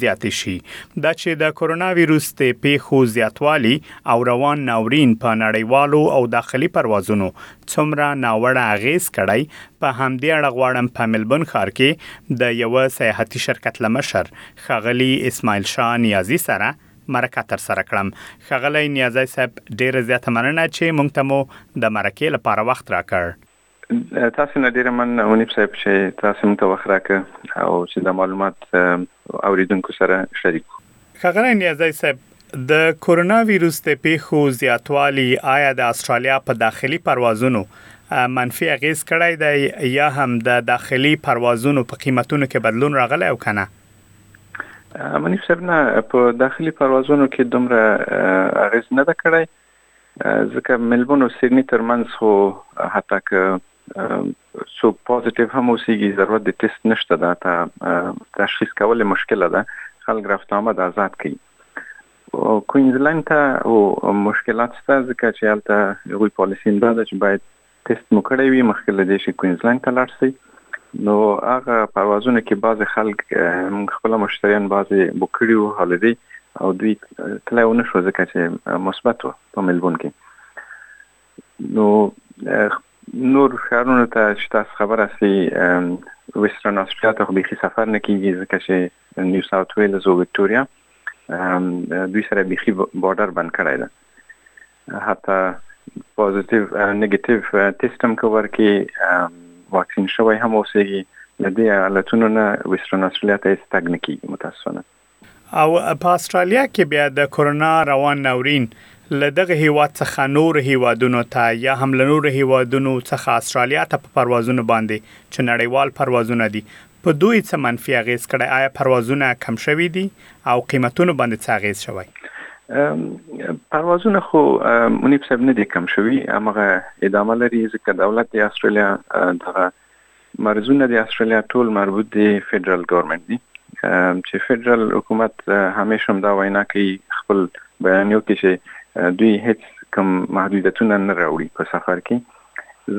زیاتې شي. دا چې د کرونا ویروس د پېښو زیاتوالي او روان ناورین په نړیوالو او داخلي پروازونو څومره ناوړه اغېز کړی، په همدې اړه غواړم په ملبورن ښار کې د یوه سیاحتي شرکت له مشر ښاغلي اسماعیل شاه نیازي سره مرکه ترسره کړم. ښاغلی نیازی صاحب ډېره زیاته مننه چې موږ ته مو د مرکې لپاره وخت راکړ. تاسو نه ډیره مننه منیب صاحب چې تاسو موږ ته وخت راکړ او چې دا معلومات اوریدونکو سره شریک کړو ښاغلی نیازی صاحب د کورونا ویروس د پیښو زیاتوالی آیا د استرالیا په داخلي پروازونو منفي اغیز کړی دی یا هم د داخلي پروازونو په قیمتونو کې بدلون راغلی او کنه منیب صاحب نه په داخلي پروازونو کې دومره اغیز نه ده کړی ځکه ملبون او سیډني تر منځ خو حتی که څوک پوزیټیو هم اوسیږي ضرورت د ټیسټ نشته دا تا تشخیص کول مشکل ده خلک رفت آمد آزاد کوي او کوینزلند ته او مشکلات شته ځکه چې هلته هغوی پالیسی هم دا ده چې باید تست مو کړی وی مخکې له دې چې کوینزلنډ ته لاړ شئ نو هغه پروازونه کې بعضې خلک موږ خپل مشتریان بعضې بوک کړي وو هالیدې او دوی تلای ونه شو ځکه چې مثبت و په ملبون کې نو نور ښارونو ته چې تاسو خبر اسی ویسټرن استرالیا ته خو بیخي سفر نه کیږي ځکه چې نیو ساوت ویلز او وکټوریا دوی سره بیخي بارډر بند کړی ده حتی پوزیتیو نګیټیو تیست هم که ورکی واکسین شوی هم اوسیږي له دې حالتونو نه ویسټرن استرالیا ته هیڅ تګ نه کیږي متاسفانه او په استرالیا کې بیا د کرونا روان ناورین له دغه هیواد څخه نور هیوادونو ته یا هم له نور هیوادونو څخه استرالیا ته په پروازونو باندې چې نړیوال پروازونه دي په دوی څه منفي اغیز کړی؟ آیا پروازونه کم شوي دي او قیمتونو باندې څه اغیز شوی؟ پروازونه خو منیب صاحب نه دي کم شوي همغه ادامه لري ځکه دولت د استرالیا دغه مرزونه د استرالیا ټول مربوط دي فدرال ګورنمنت دي چې فدرال حکومت همیشه هم دا وینا کوي خپل بیانیو کې چې دوی هیڅ کوم محدودیتونه نه راوړي په سفر کې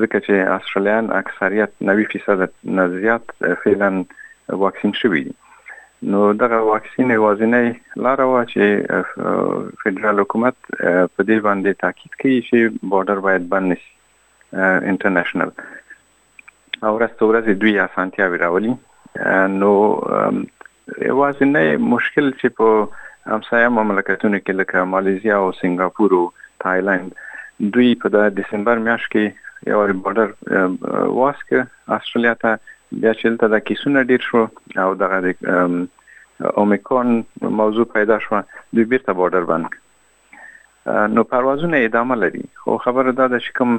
ځکه چې اسټرالیایان اکثریت نوي فیصد نه زیات فعلا واکسین شوي دي نو دغه واکسین یوازینی لاره وه چې فدرال حکومت په دې باندې تاکید کوي چې بارډر باید بند نشي انټرنیشنل او ورځ ته ورځ دوی اسانتیاوې راولي نو یوازینی مشکل چې په همسایه مملکتونو کې لکه مالیزیا او سنګاپور او تایلند دوی په دسمبر میاشت کې یو وارې بارډر واسکه استرالیا ته بیا چې دلته دا کیسونه ډیر شو او دغه د اومیکرون موضوع پیدا شو دوی بیرته بارډر بند کړ نو پروازونه ادامه لري خو خبره دا ده چې کوم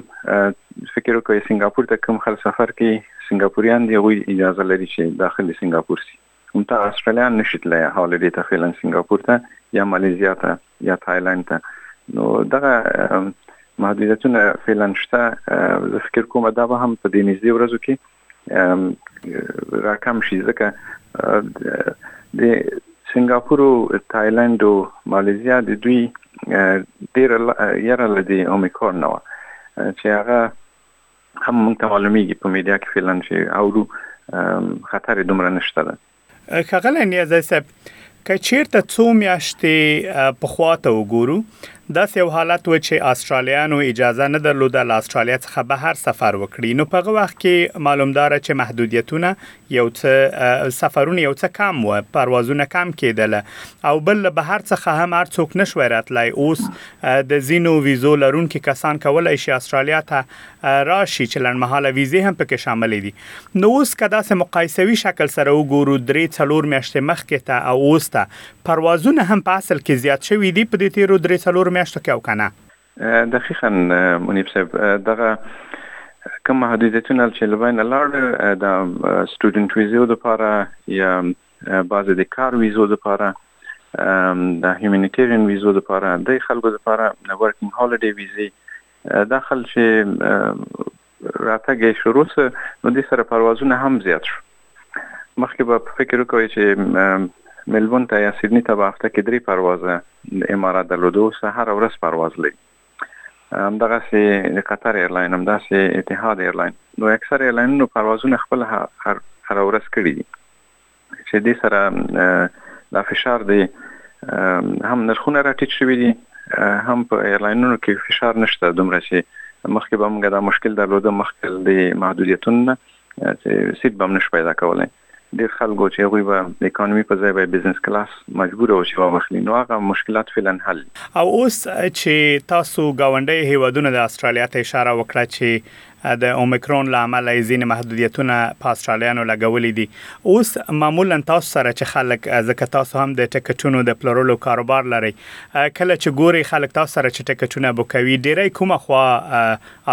فکر وکړي سنگاپور ته کوم خل سفر کوي سنگاپوریان دی غوي اجازه لري چې داخلي سنگاپور سي هم ته استرالیا نشي تللی حال دې ته فعلا سنگاپور ته یا مالیزیا ته یا تایلند ته نو دغه محدودیتونه فعلا شته زه فکر کوم دا به هم په دې نږدې ورځو کې راکم شي ځکه د سنگاپور او تایلند او مالیزیا د دوی ډیر یره لدی اومیکرون نه و چې هغه هم مونږ ته معلومیږي په میډیا کې فعلا چې اورو خطر دومره نشته ده ښاغلی نیازی صاحب که چیرته څو میاشتې پخوا ته وګورو داسې یو حالت و چې آسترالیانو اجازه نه درلوده له آسترالیا څخه بهر سفر وکړي نو په هغه وخت کې معلومدار چې محدودیتونه یو څه سفرونه یو څه کم و پروازونه کم کېدل او بل له بهر څخه هم هر څوک نشوي راتلای اوس د زینو ویزو لرونکي کسان کولای شي آسترالیا ته راشي چې لنډمهاله ویزې هم پکې شاملې دي نو اوس که داسې مقایسوي شکل سره وګورو درې څلور میاشتې مخکې ته او اوس ته پروازونه هم په اصل کې زیات شوي دي په دې تیرو درې څلور میاشتو کې او کنه دقیقا منیب صاحب دغه کوم محدودیتونه چې لبین لاړ د سټوډنټ ویزو لپاره یا بعضې د کار ویزو لپاره د هیومانیټیرین ویزو لپاره د خلکو لپاره ورکینګ هالیډې ویزې داخل چې راتګ یې شروع سو نو دې سره پروازونه هم زیات شو مخکې به فکر وکوي چې ملبون ته یا سیدنی ته به هفته کې درې پروازه د امارات درلودو اوس هر ورځ پرواز لري همدغه سي د قطر ایرلاین همدا سي اتحاد ایرلاین نو اکثر ایرلاینونو پروازونه خپل هر هر ورځ کړی دي چې دې سره دا فشار دی هم نرخونه راټیټ شوي دي هم په ایرلاینونو کې فشار نشته دومره چې مخکې به موږ دا مشکل درلوده مخکې د محدودیتونو نه چې سیټ به نش پیدا کولای ډیر خلکو چې هغه به د اکانومي په ځای به بزنس کلاس مجبور او چې واخلي نو هغه مشکلات فعلا حل او اوس چې تاسو گاونډي هیوادونه د استرالیا ته اشاره وکړه چې د اومیکرون له امله یې ځینې محدودیتونه په اسټرالیانو لګولي دي. اوس معمولا تاسو سره چې خلک، ځکه تاسو هم د ټکټونو د پلورلو کاروبار لرئ، کله چې ګورئ خلک تاسو سره چې ټکټونه بوکوي، ډېری کومه خوا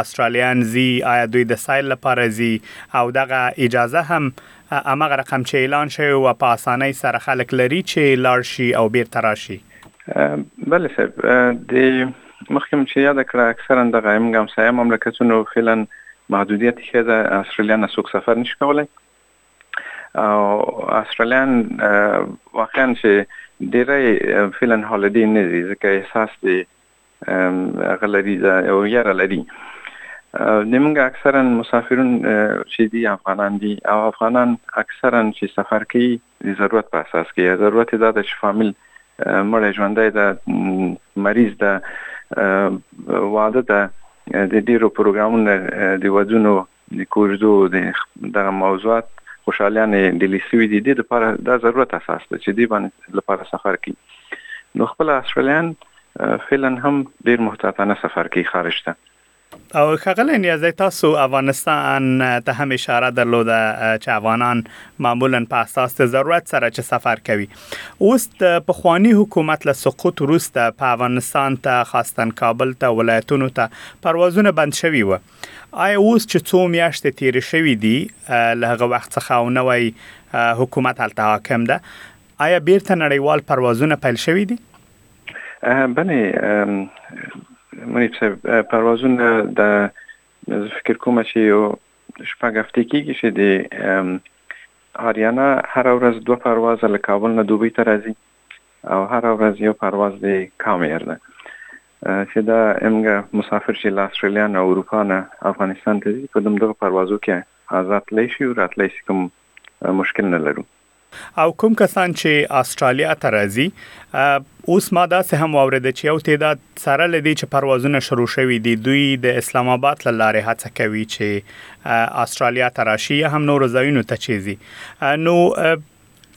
اسټرالیان ځي، ایا دوی د سیل لپاره ځي او دغه اجازه هم هماغه رقم چې اعلان شوې وه په اسانۍ سره خلک لري چې لاړ شي او بېرته راشي؟ بله صاحب، د. مخکې مو چې یاده کړه اکثرا دغه امنګ همسایه مملکتونو فعلا محدودیت ایښی ده استرالیا نه څوک سفر نشي کولای او استرالیان واقعا چې ډیری فعلا هالیډی نه دي ځکه احساس دی غلری دا او یاره لري نمنګ اکثرا مسافرون چې دي افغانان دي او افغانان اکثرا چې سفر کوي د ضرورت په اساس کې ضرورت یې دا ده چې فامیل مړی ژوندی ده مریض ده واده ده د ډیرو پروګرامونو د ودونو د کوژدو د دغه موضوعات خوشحالیان ډیلی سوي دي دې لپاره دا ضرورت اساس ده چې دې باندې لپاره سفر کوي نو خپل استرالیان فعلا هم ډیر محتاطانه سفر کوي خارج ته او ښاغلی نیازی تاسو افغانستان ته هم اشاره درلوده چې افغانان معمولا په اساس د ضرورت سره چې سفر کوي اوس د پخوانی حکومت له سقوط وروسته په افغانستان ته خاصتن کابل ته ولایتونو ته پروازونه بند شوي و آیا اوس چې څو میاشتې تیرې شوې دي له هغه وخت څخه او نوی حکومت هلته حاکم ده آیا بیرته نړیوال پروازونه پیل شوي دي بله منیب صاحب پروازونه د زه فکر کوم چې یو شپږ هفته کېږي چې د آریانا هره ورځ دوه پروازه له کابل نه دوبۍ ته راځي او هره ورځ یو پرواز د کام ایر ده چې دا امګه مسافر چې له استرالیا نه اروپا نه افغانستان ته ځي په دوم دغه پروازو کې آزاد تللی شي او راتللی شي کوم مشکل نه لرو او کوم کسان چې اسټرالیا ته راځي اوس ما داسې هم واوریده چې یو تعداد سره لدی چې پروازونه شروع شوي دي دوی د اسلام آباد له لارې هڅه کوي چې اسټرالیا ته راشي یا هم نور ځایونو ته چیزي نو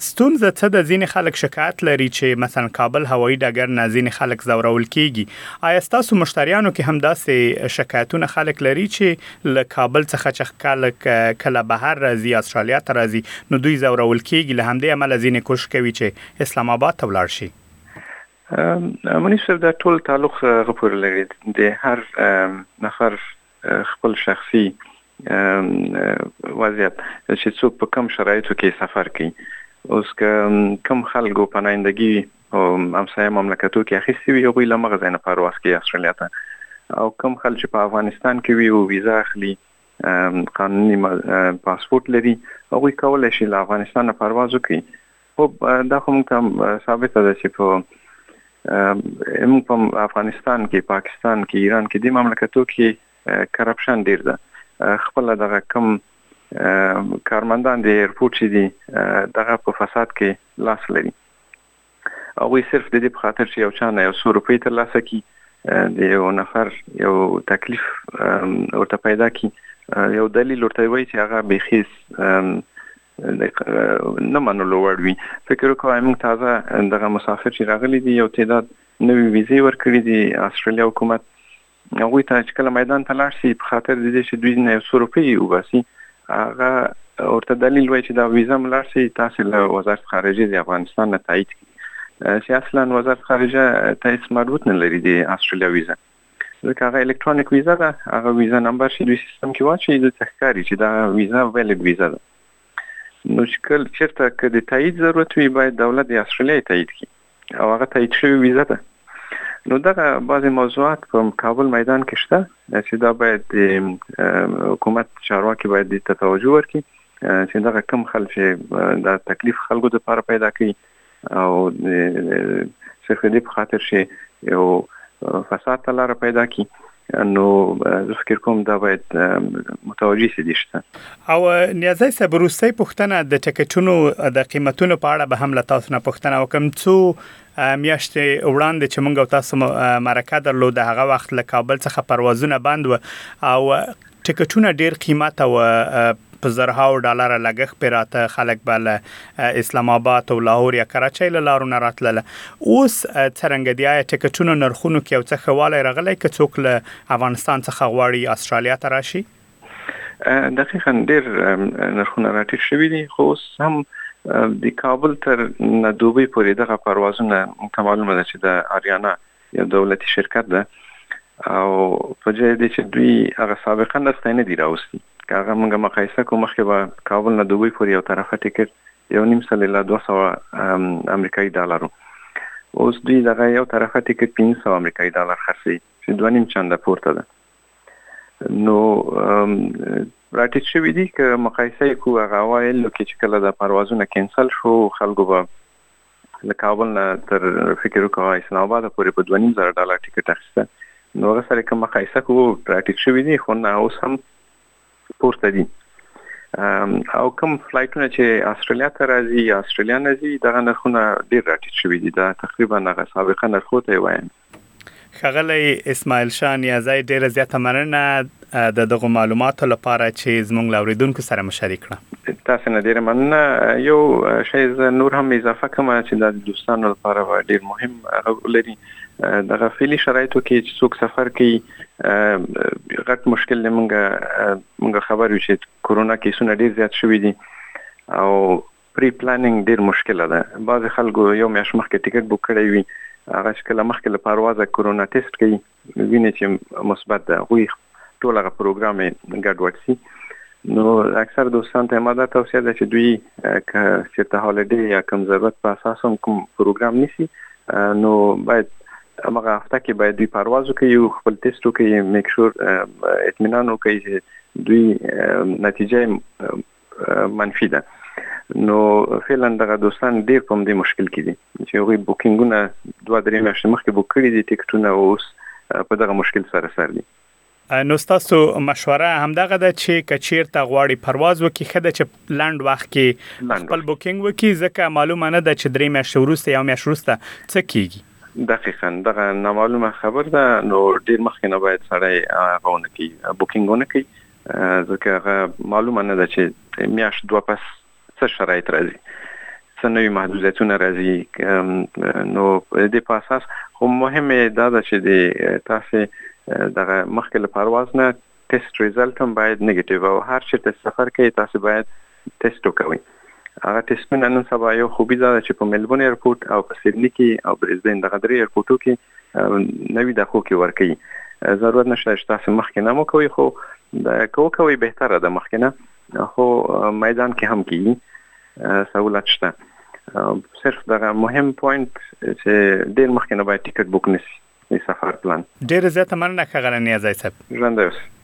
ستونزه څه د ځینې خلک شکایت لري چې مثلا کابل هوایی ډګر نه ځینې خلک زورول کیږي آیا تاسو مشتریانو کې هم داسې شکایتونه خلک لري چې له کابل څخه چې خلک کله بهر راځي، اسټرالیا ته راځي، نو دوی ځورول کېږي، له همدې امله ځینې کوشش کوي چې اسلام اباد ته ولاړ شي. منیب صاحب دا ټول تعلق هغه پورې لري، د هر نفر خپل شخصي وضعیت چې څوک په کوم شرایطو کې سفر کوي، اوس که کوم خلک پنایندګي او همسایه مملکتو کې اخیستي وي هغوی لمغه ځای نه پرواز کوي استرالیا ته او کم خلک چې په افغانستان کې وي او ویزه اخلي قانوني پاسپورت لري هغوی کولای شي له افغانستان نه پرواز وکړي خو دا خو موږ ته ثابته ده چې په موږ په افغانستان کې پاکستان کې ایران کې د مملکتو کې کرپشن ډیر ده خپل دغه کم کارمندان د ایرپورټ چې دي دغه په فساد کې لاس لري هغوی صرف د دې په خاطر چې یو چا نه یو څو روپۍ ترلاسه کړي د یو نفر یو تکلیف ورته پیدا کی یو دلیل ورته وایي چې هغه بیخیس نه منلو وړ وي فکر وکړئ موږ تازه دغه مسافر چې راغلي دي یو تعداد نوې ویزې ورکړي دي استرالیا حکومت هغوی ته چې کله میدان ته لاړ شي په خاطر د دې چې دوی نه یو څو روپۍ وباسي هغه ورته دلیل وایي چې دا ویزه مو لاړ شي تاسې له وزارت خارجه د افغانستان نه تایید کړي چې اصلا وزارت خارجه ته هیڅ مربوط نه لري د استرالیا ویزه ځکه هغه الکترونیک ویزه ده هغه ویزه نمبر چې دوی سیستم کې واچوي دوی ته ښکاري چې دا ویزه ویلډ ویزه ده نو چې کله چېرته که د تایید ضرورت وي باید دولت د استرالیا تایید کړي او هغه تایید شوی ویزه ده نو دغه بعضی موضوعات په کابل میدان کې شته چې دا باید د حکومت چارواکي باید د توجه ورکړي چې دغه کم خلک چې دا تکلیف خلکو د لپاره پیدا کوي او صرف دې په خاطر چې یو فساد ته لار پیدا کړي نو زه فکر کوم دا باید متوجه سي دي شته او نیازی صاحب وروستۍ پوښتنه د ټکټونو د قیمتونو په اړه به هم له تاسو نه پوښتنه وکم څو میاشتې وړاندې چې موږ تاسو مرکه درلوده هغه وخت له کابل څخه پروازونه بند و او ټکټونه ډېر قیمته و، په زرهاو ډالره لګښت پرې راته، خلک به له اسلام اباد او لاهور یا کراچۍ له لارو نه راتلل. اوس څرنګه دي؟ ایا ټکټونو نرخونو کې یو څه ښه والی راغلی که څوک له افغانستان څخه غواړي اسټرالیا ته راشي؟ دقیقاً ډېر نرخونه راټیټ شوي دي، خو اوس هم د کابل تر دوبۍ پورې دغه پروازونه ته معلومه ده چې د اریانا یو دولتي شرکت ده او په ځای دې چې دوی هغه سابقا نسته نه دی راوستي که هغه موږ مقایسه کو مخکې به کابل نه دوبۍ پورې یو طرفه ټیکټ یو نیم سل الا دوه سوه امریکایي ډالر اوس دوی دغه یو طرفه ټیکټ پنځه سوه امریکایي ډالر خرڅوي چې دوه نیم چنده پورته ده نو راټیټ شوي دي که مقایسه یې کوو هغه اوایلو کې چې کله دا پروازونه کینسل شو خلکو به له کابل نه تر فکر وکړه اسلام آباد پورې په 2000 ډالر ټیکټ اخیسته نو هغه سره کوم مقایسه کوو ټیټ شوی دی خو نه اوس هم پورته دي او کوم فلایټونه چې استرالیا ته راځي یا استرالیا نه ځي دغه نرخونه ډیر راټیټ شوی دي دا تقریبا هغه سابقه نرخو ته وایم ښاغلی اسماعیل شاه نیازی ډېره زیاته مننه د دغو معلوماتو لپاره چې زموږ له اورېدونکو سره مو شریک کړه. تاسې نه ډېره مننه. یو شی زه نور هم اضافه کړم چې دا د دوستانو لپاره به ډېر مهم رول ولري. دغه فعلي شرایطو کې چې څوک سفر کوي غټ مشکل دی موږ موږ خبر یو چې کرونا کیسونه ډېر زیات شوي دي او پري پلاننګ ډیر مشکل ده بعضی خلګو یو میاشت مخکې ټیکټ بوک کړی وي هغه چې کله مخکې له پروازه کرونا ټیسټ کوي ویني چې مثبت ده هغوی ټول هغه پروګرام یې ګډوډ سي نو اکثر دوستان ته ماده توصیه ده چې دوی که چیرته هالیډې یا کم ضرورت په اساس هم کوم پروګرام نیسي نو باید هغه هفته کې باید دوی پرواز وکړي او خپل ټیسټ وکړي میک شور اطمینان وکړي چې دوی نتیجه منفي ده نو فعلا دغه دوستان ډیر په دې مشکل کې دي چې هغوی بوکینګونه دوه درې میاشتې مخکې بوک کړي دي ټیکټونه اوس په دغه مشکل سره سر دي نو تاسو مشوره همدغه ده چې کچیر ته غواړي پرواز وکړي خدای چې لند وخت کې خپل بوکینګ وکړي ځکه معلومه نه ده چې درې میاشتې وروسته یا میاشت وروسته څه کیږي دقیقا دغه نامعلومه خبر ده نو ډیر مخکې نه باید سړی غوونه کی بوکینګ ونه کی ځکه هغه معلومه نه ده چې میاشت دوه پس څه شرایط راځي څه نوي محدودیتونه راځي نو د په اساس خو مهمه دا ده چې د تاسو دغه مخکې له پرواز نه ټیسټ ریزلټ هم باید نیگیټیو او هر چې ته سفر کوي تاسو باید ټیسټ وکوي هغه ټیسټونه نن سبا یو خوبي دا چې په ملبون ایرپورټ او په سیدنی کې او برزبین دغه درې ایرپورټو کې نوی دقو کې ورکی ضرورت نشته چې تاسو مخکې نه مو کوي خو د کو کوي بهتره ده مخکې نه خو میدان کې هم کیږي سہولت شته صرف دغه مهم پوینټ چې ډیر مخکې نه باید ټیکټ بوک نشي د سفر پلان ډیر زیاته مننه خغلنی ځای صاحب ژوند اوسئ